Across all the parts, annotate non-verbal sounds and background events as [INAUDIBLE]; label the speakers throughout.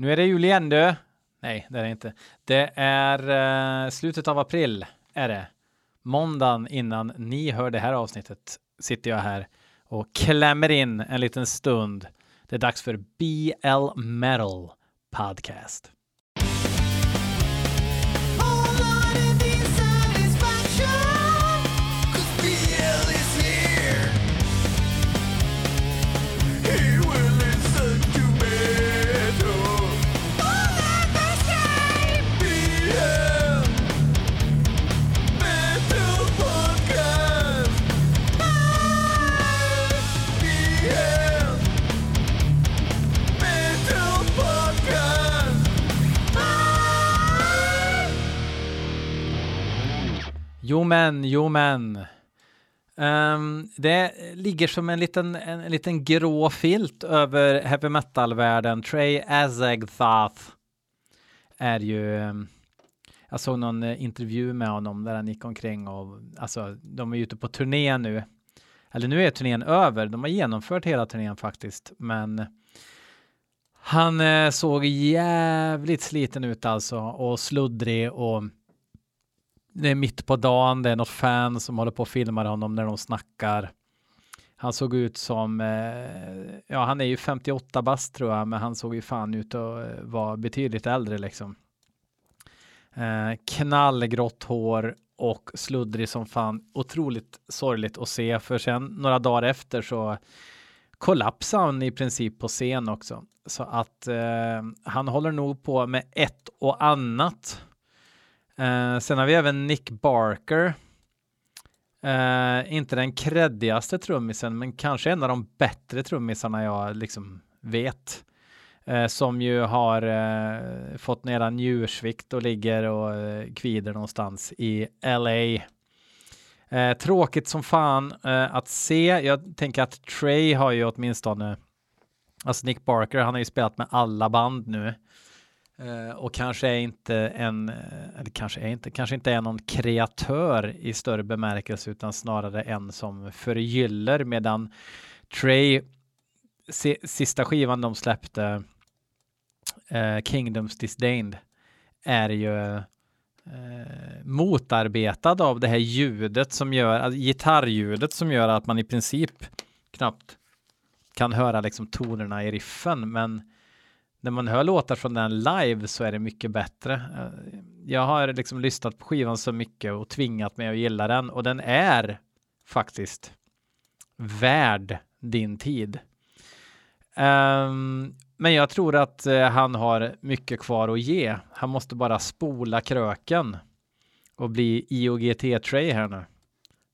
Speaker 1: Nu är det jul igen du. Nej, det är det inte. Det är eh, slutet av april är det. Måndagen innan ni hör det här avsnittet sitter jag här och klämmer in en liten stund. Det är dags för BL Metal Podcast. Jo men, jo men. Um, det ligger som en liten, en, en, liten grå filt över heavy metal-världen. Trey Azagthoth är ju... Um, jag såg någon eh, intervju med honom där han gick omkring och alltså, de är ute på turné nu. Eller nu är turnén över. De har genomfört hela turnén faktiskt, men han eh, såg jävligt sliten ut alltså och sluddrig och det är mitt på dagen, det är något fan som håller på och filmar honom när de snackar. Han såg ut som, eh, ja han är ju 58 bast tror jag, men han såg ju fan ut att eh, vara betydligt äldre liksom. Eh, knallgrått hår och sluddrig som fan. Otroligt sorgligt att se, för sen några dagar efter så kollapsade han i princip på scen också. Så att eh, han håller nog på med ett och annat Eh, sen har vi även Nick Barker. Eh, inte den kreddigaste trummisen, men kanske en av de bättre trummisarna jag liksom vet. Eh, som ju har eh, fått ner njursvikt och ligger och eh, kvider någonstans i LA. Eh, tråkigt som fan att se. Jag tänker att Trey har ju åtminstone, alltså Nick Barker, han har ju spelat med alla band nu. Eh, och kanske är inte en, eh, eller kanske är inte, kanske inte är någon kreatör i större bemärkelse utan snarare en som förgyller medan Trey, sista skivan de släppte, eh, Kingdoms Disdained, är ju eh, motarbetad av det här ljudet som gör, alltså gitarrljudet som gör att man i princip knappt kan höra liksom tonerna i riffen men när man hör låtar från den live så är det mycket bättre. Eh, jag har liksom lyssnat på skivan så mycket och tvingat mig att gilla den och den är faktiskt värd din tid. Um, men jag tror att uh, han har mycket kvar att ge. Han måste bara spola kröken och bli IOGT-Tray här nu.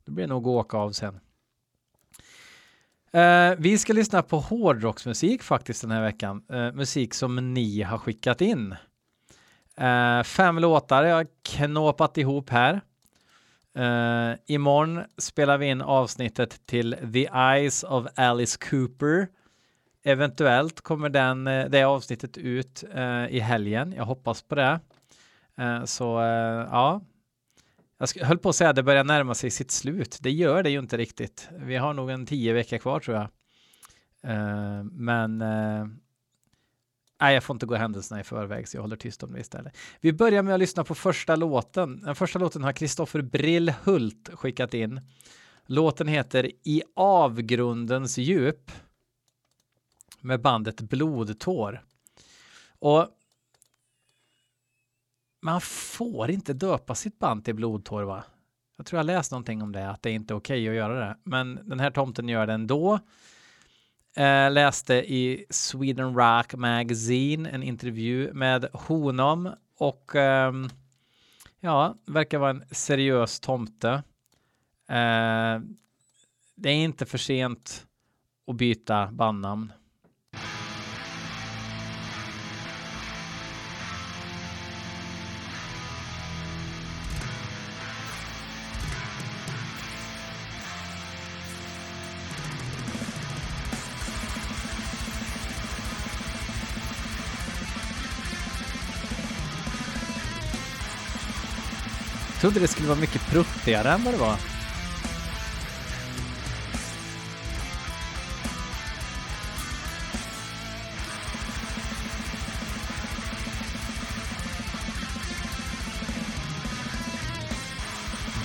Speaker 1: Det blir nog åka av sen. Uh, vi ska lyssna på hårdrocksmusik faktiskt den här veckan. Uh, musik som ni har skickat in. Uh, fem låtar jag har knåpat ihop här. Uh, imorgon spelar vi in avsnittet till The Eyes of Alice Cooper. Eventuellt kommer den, det avsnittet ut i helgen. Jag hoppas på det. så ja, jag höll på att säga att det börjar närma sig sitt slut. Det gör det ju inte riktigt. Vi har nog en tio veckor kvar tror jag. Uh, men uh, nej, jag får inte gå händelserna i förväg så jag håller tyst om det istället. Vi börjar med att lyssna på första låten. Den första låten har Kristoffer Brillhult skickat in. Låten heter I avgrundens djup med bandet Blodtår. Och man får inte döpa sitt band till blodtår va? Jag tror jag läst någonting om det, att det inte är okej okay att göra det. Men den här tomten gör det ändå. Eh, läste i Sweden Rock Magazine en intervju med honom och eh, ja, verkar vara en seriös tomte. Eh, det är inte för sent att byta bandnamn. trodde det skulle vara mycket pruttigare än vad det var.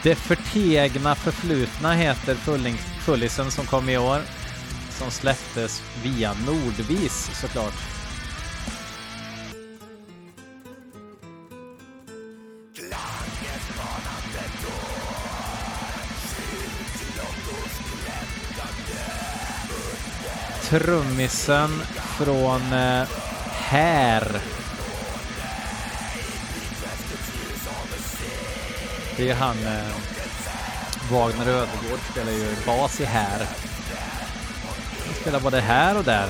Speaker 1: Det förtegna förflutna heter fullisen som kom i år. Som släpptes via Nordvis såklart. Trummisen från eh, Här Det är han, eh, Wagner Ödegård spelar ju bas i här. Han spelar både här och där.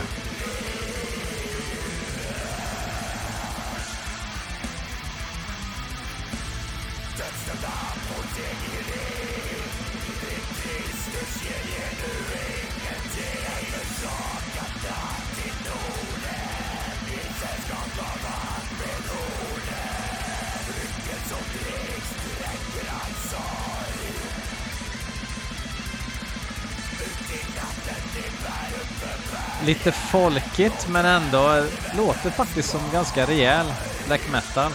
Speaker 1: Lite folkigt men ändå låter faktiskt som ganska rejäl black metal.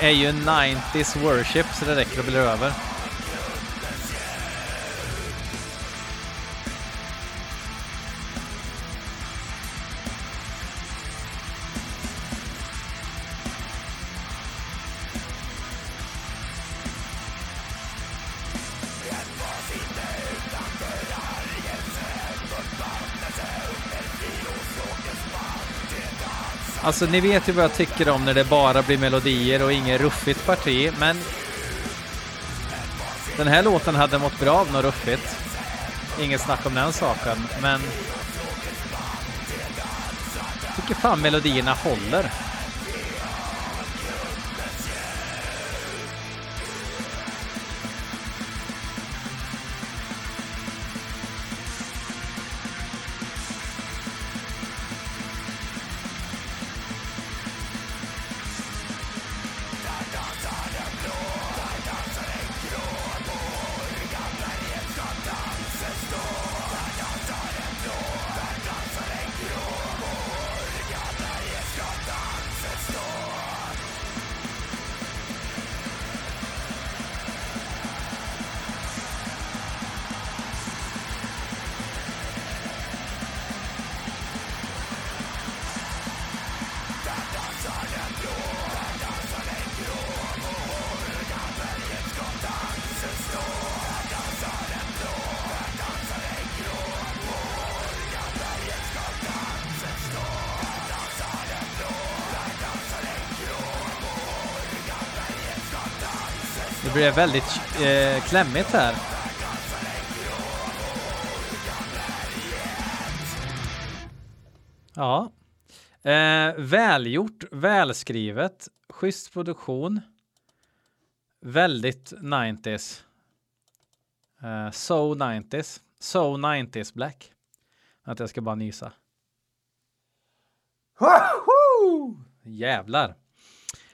Speaker 1: Är ju 90s worship så det räcker att bli över. Alltså ni vet ju vad jag tycker om när det bara blir melodier och inget ruffigt parti, men den här låten hade mått bra av något ruffigt. Inget snack om den saken, men jag tycker fan melodierna håller. Det blev väldigt eh, klämmigt här. Ja. Eh, välgjort, välskrivet, schysst produktion. Väldigt 90s. Eh, so 90s. So 90s black. Att jag ska bara nysa. Jävlar.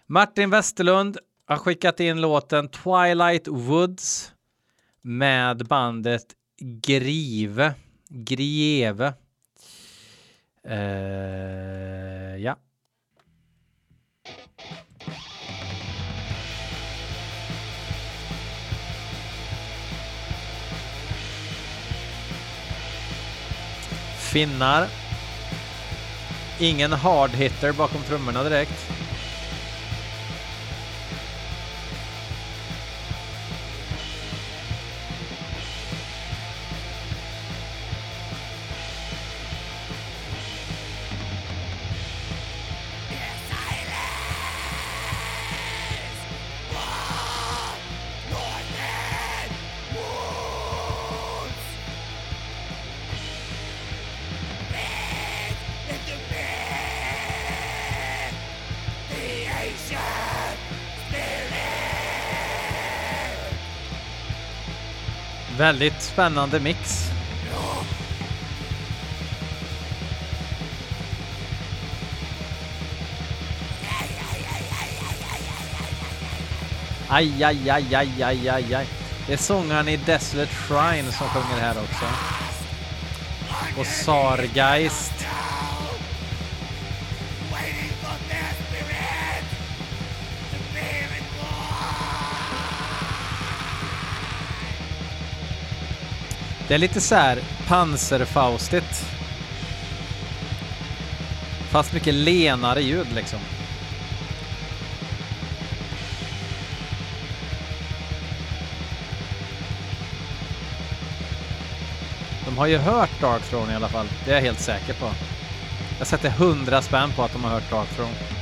Speaker 1: Martin Westerlund har skickat in låten Twilight Woods med bandet Grive. Grieve. Uh, ja. Finnar. Ingen hard hitter bakom trummorna direkt. Väldigt spännande mix. Aj, aj, aj, aj, aj, aj, aj. Det är sångaren i Desolate Shrine som sjunger här också. Och Sargeist. Det är lite så här panserfaustigt. Fast mycket lenare ljud liksom. De har ju hört Dark Throne i alla fall. Det är jag helt säker på. Jag sätter hundra spänn på att de har hört Dark Throne.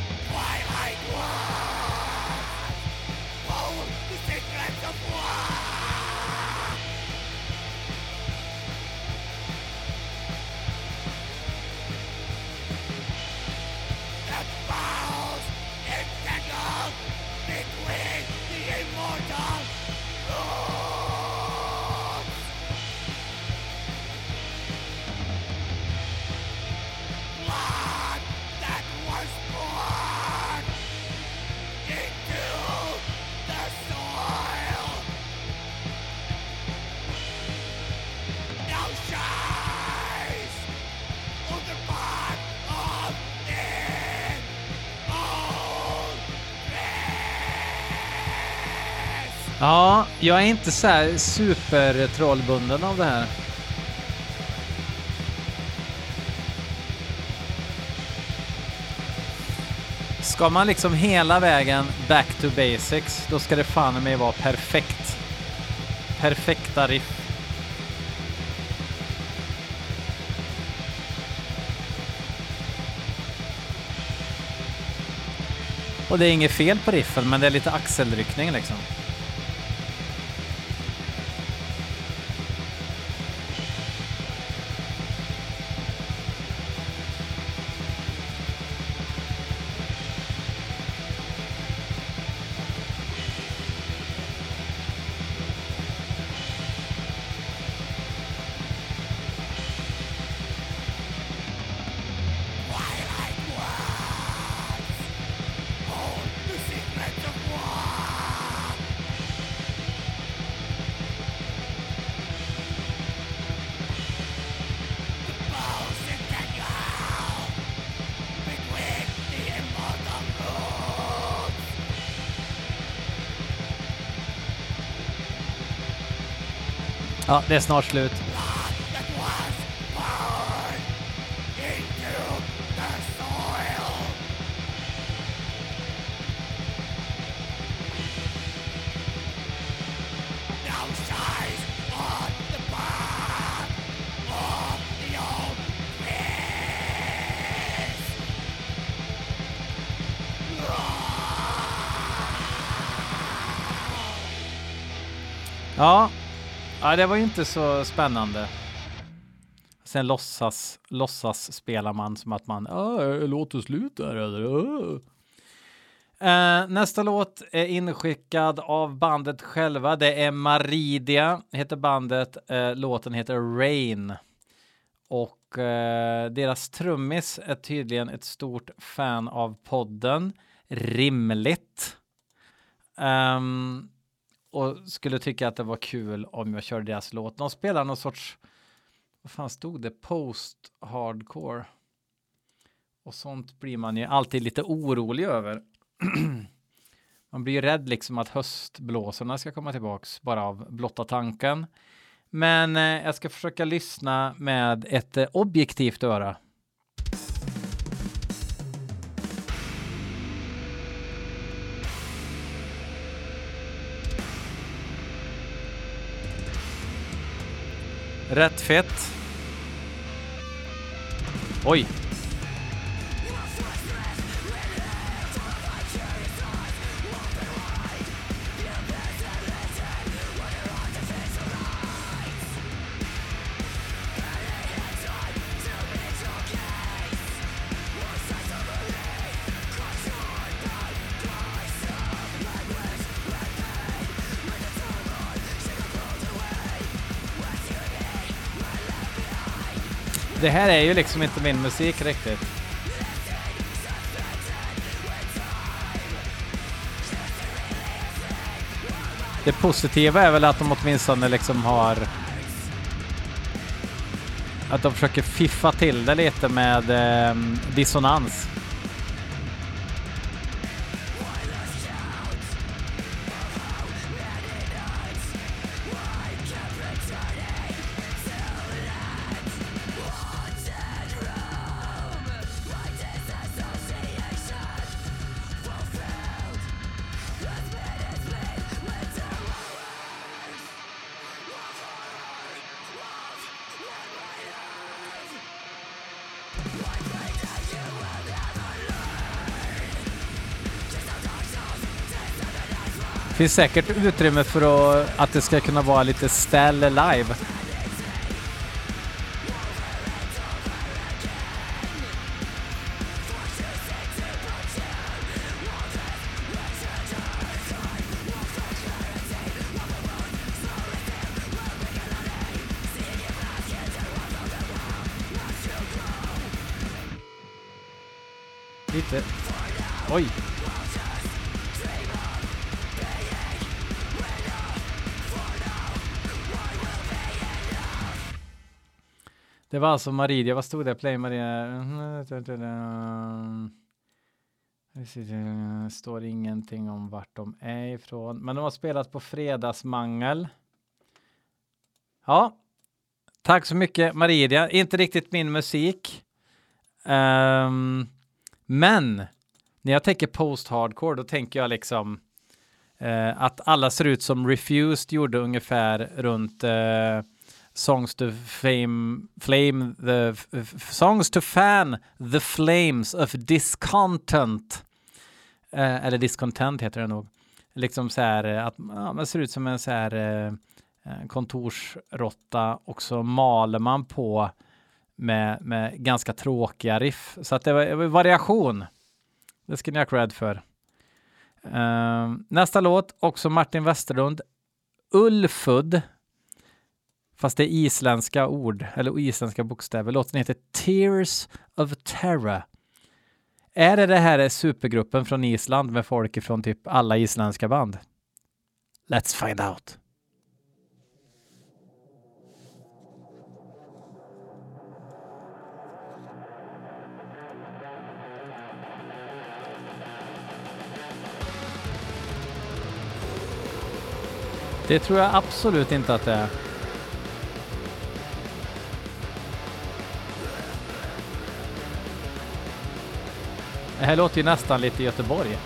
Speaker 1: Ja, jag är inte så här supertrollbunden av det här. Ska man liksom hela vägen back to basics, då ska det fan mig vara perfekt. Perfekta riff. Och det är inget fel på riffen, men det är lite axelryckning liksom. Ja, det är snart slut. Ja, det var ju inte så spännande. Sen låtsas, låtsas spelar man som att man ah, låter slut där eller? Uh, nästa låt är inskickad av bandet själva. Det är Maridia, heter bandet. Uh, låten heter Rain. Och uh, deras trummis är tydligen ett stort fan av podden. Rimligt. Um, och skulle tycka att det var kul om jag körde deras låt. De spelar någon sorts, vad fan stod det, post-hardcore. Och sånt blir man ju alltid lite orolig över. [CLEARS THROAT] man blir ju rädd liksom att höstblåsorna ska komma tillbaks bara av blotta tanken. Men eh, jag ska försöka lyssna med ett eh, objektivt öra. Rätt fett. Oj. Det här är ju liksom inte min musik riktigt. Det positiva är väl att de åtminstone liksom har... Att de försöker fiffa till det lite med eh, dissonans. Finns säkert utrymme för att, att det ska kunna vara lite ställ live. Lite. Oj. Det var alltså Maridia, vad stod det? Play Maria. Det står ingenting om vart de är ifrån, men de har spelat på Fredagsmangel. Ja, tack så mycket Maridia. Inte riktigt min musik. Um, men när jag tänker post-hardcore, då tänker jag liksom uh, att alla ser ut som Refused gjorde ungefär runt uh, songs to fame, flame the songs to fan the flames of discontent. Eh, eller discontent heter det nog. Liksom så här eh, att ja, man ser ut som en så här eh, eh, kontorsrotta och så maler man på med, med ganska tråkiga riff. Så att det var, det var variation. Det ska ni ha cred för. Uh, nästa låt, också Martin Westerlund. Ulfud Fast det är isländska ord, eller isländska bokstäver. Låten heter Tears of Terror. Är det det här supergruppen från Island med folk från typ alla isländska band? Let's find out. Det tror jag absolut inte att det är. Det här låter ju nästan lite Göteborg.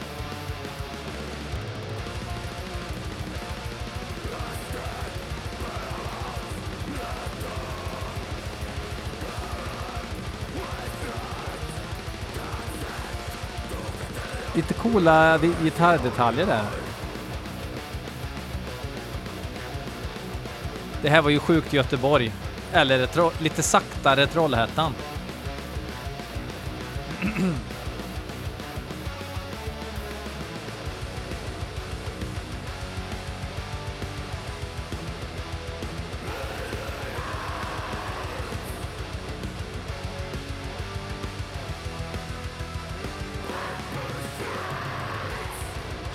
Speaker 1: Lite coola gitarrdetaljer där. Det här var ju sjukt Göteborg. Eller lite saktare Trollhättan. [CLEARS THROAT]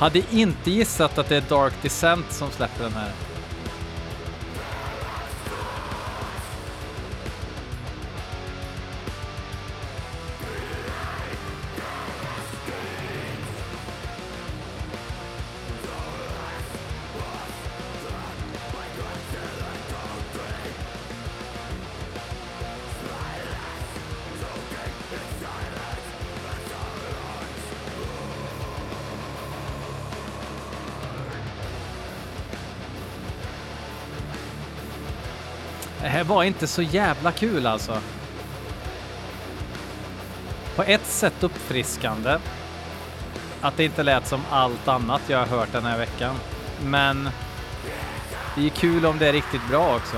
Speaker 1: Hade inte gissat att det är Dark Descent som släpper den här. Var inte så jävla kul alltså. På ett sätt uppfriskande. Att det inte lät som allt annat jag har hört den här veckan. Men det är kul om det är riktigt bra också.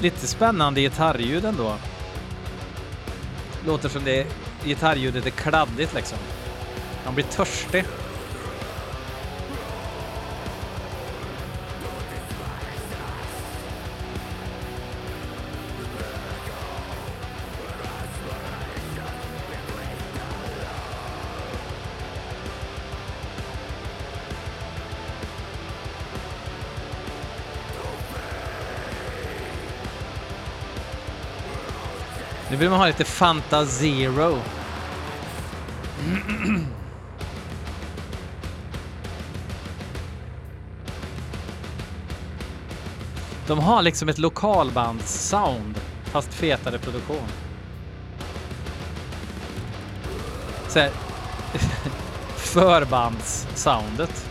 Speaker 1: Lite spännande gitarrljud ändå. Låter som det gitarrljudet är kladdigt liksom. Man blir törstig. Vill man ha lite Fanta Zero. [CLEARS THROAT] De har liksom ett lokalbandssound fast fetare produktion. Så här, [LAUGHS] förbandssoundet.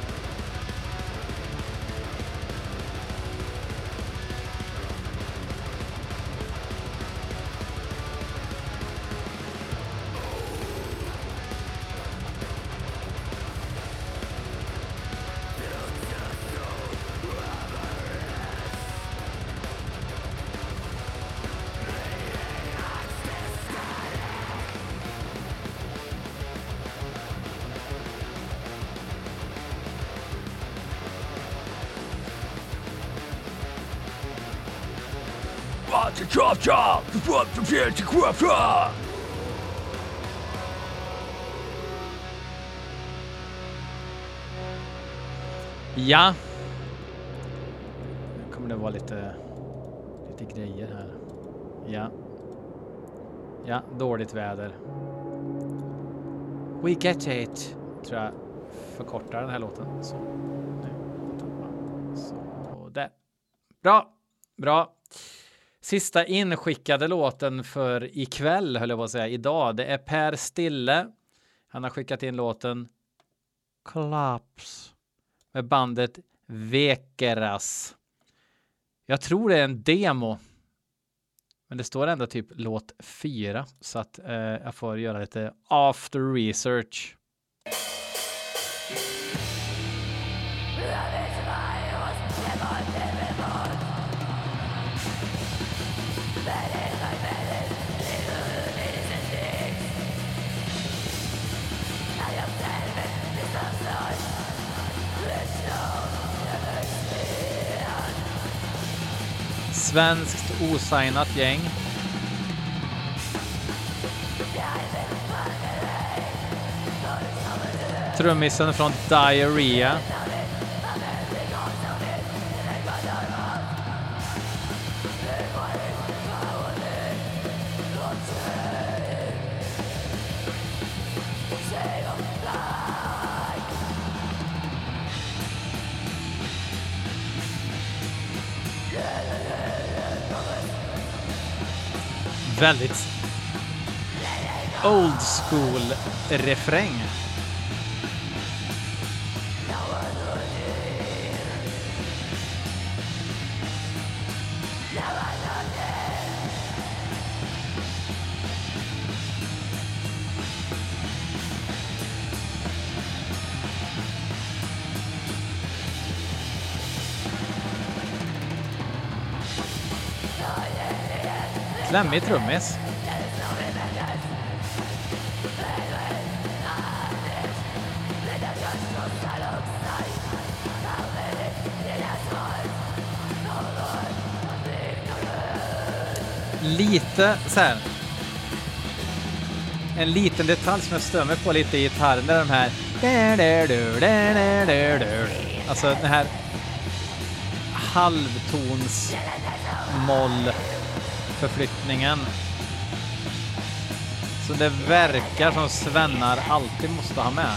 Speaker 1: Ja. Nu kommer det vara lite, lite grejer här. Ja. Ja, dåligt väder. We get it, tror jag förkortar den här låten. Så, nu. Så där. Bra, bra. Sista inskickade låten för ikväll, höll jag på att säga, idag. Det är Per Stille. Han har skickat in låten Collapse med bandet Vekeras. Jag tror det är en demo. Men det står ändå typ låt 4 så att eh, jag får göra lite after research. Svenskt osignat gäng. Trummisen från Diarrhea. Väldigt old school refräng. Refräng. Slemmig trummis. Lite så här. En liten detalj som jag stör mig på lite i gitarren, det är de här Alltså den här halvtons förflyttningen Så det verkar som svennar alltid måste ha med.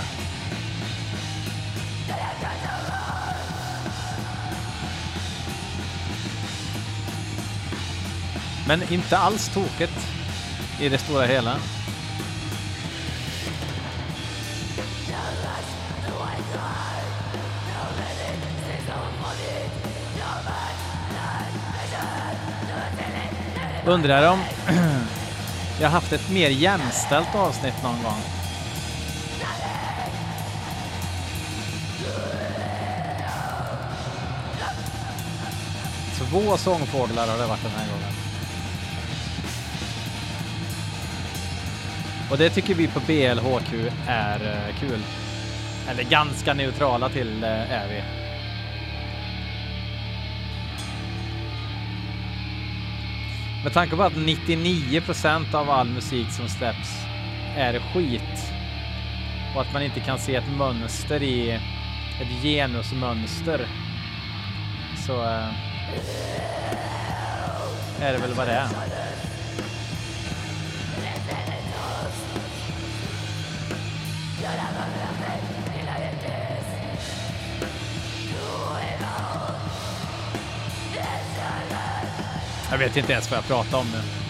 Speaker 1: Men inte alls tokigt i det stora hela. Undrar om [CLEARS THROAT] jag haft ett mer jämställt avsnitt någon gång. Två sångfåglar har det varit den här gången. Och det tycker vi på BLHQ är eh, kul. Eller ganska neutrala till eh, är vi. Med tanke på att 99% av all musik som släpps är skit och att man inte kan se ett mönster i ett genusmönster så eh, är det väl vad det är. Jag vet inte ens vad jag pratar om nu.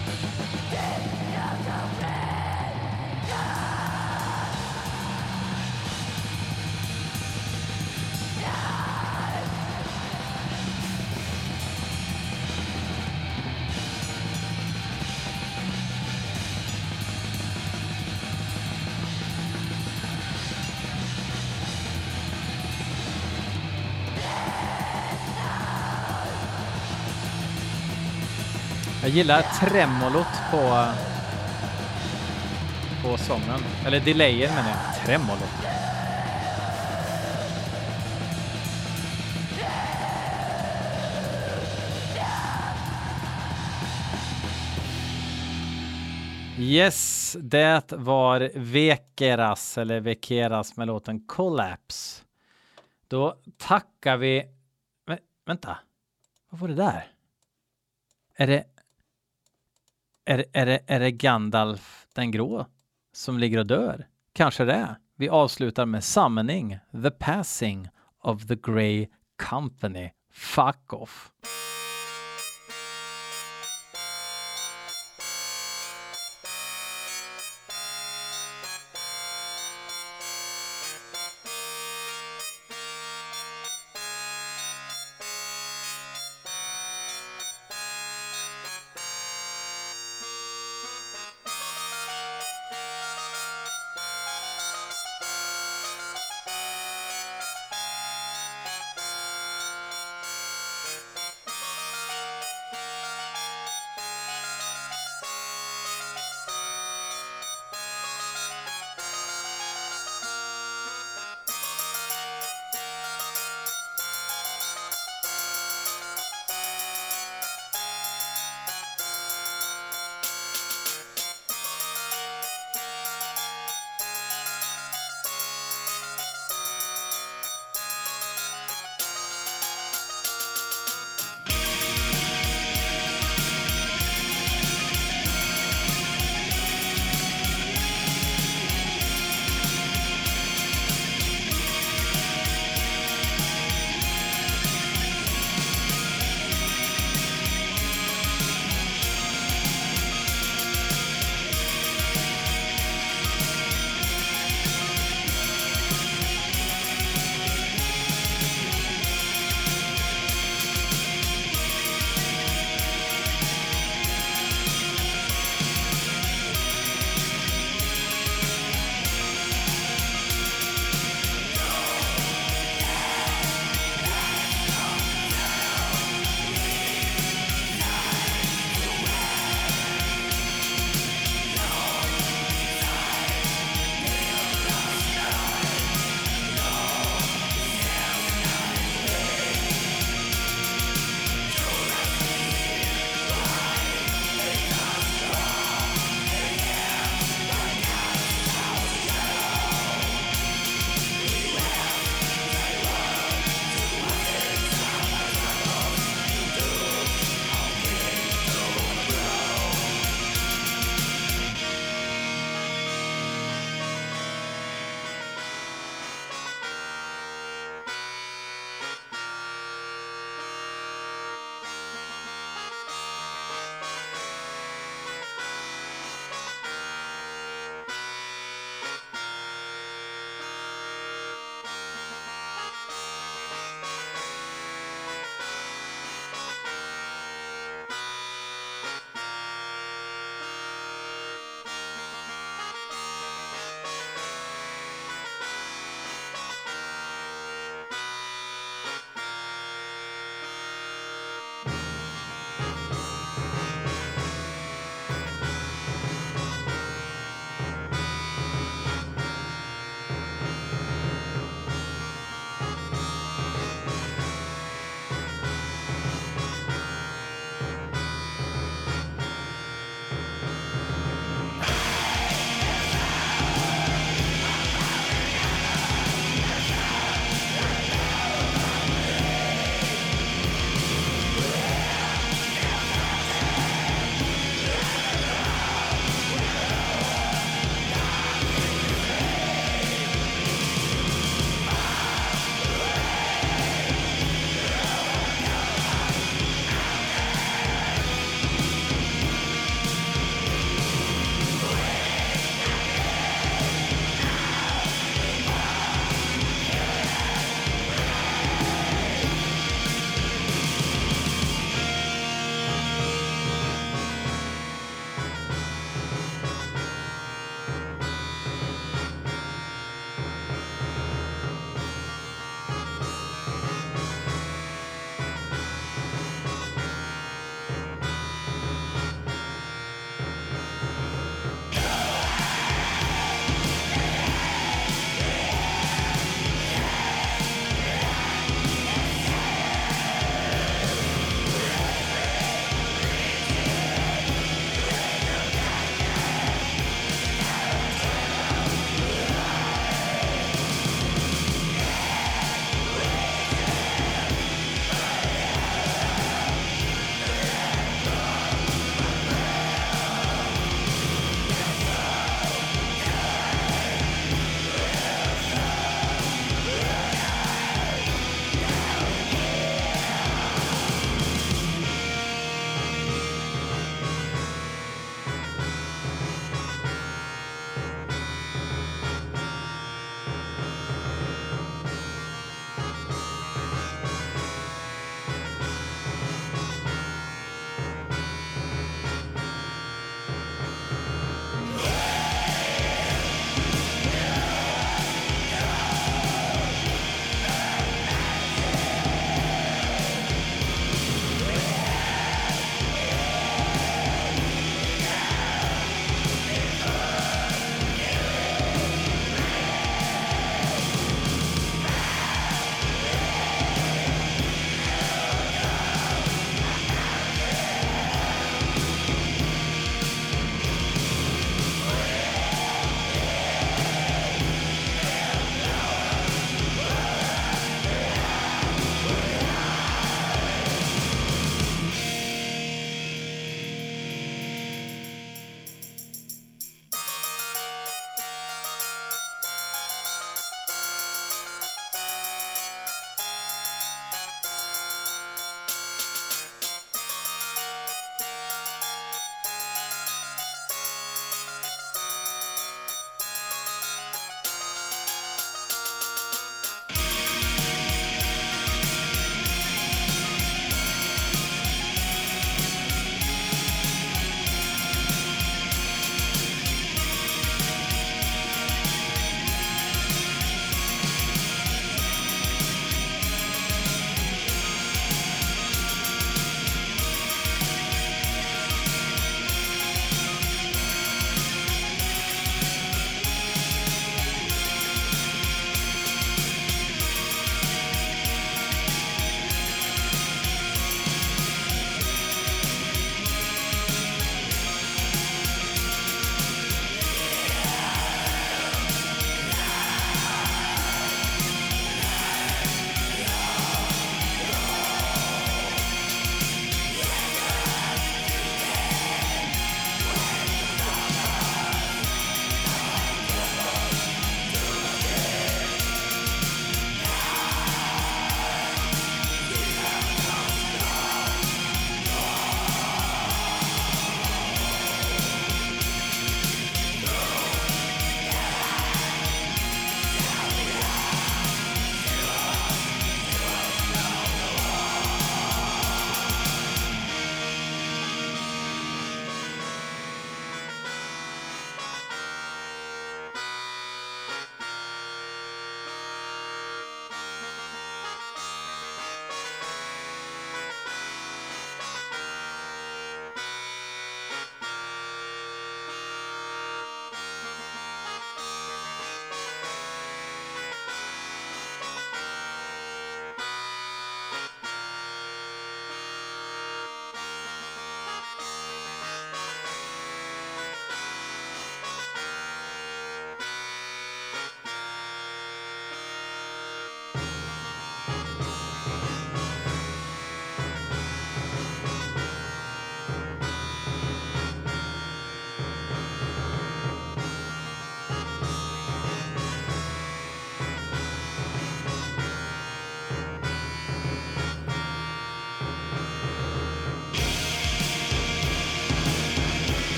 Speaker 1: Gillar tremolot på, på sången. Eller delayen menar jag. Tremolot. Yes, det var Vekeras, eller Vekeras med låten Collapse. Då tackar vi... Men, vänta, vad var det där? Är det är, är, det, är det Gandalf den grå som ligger och dör? Kanske det. Vi avslutar med Summoning, The Passing of the Grey Company. Fuck off.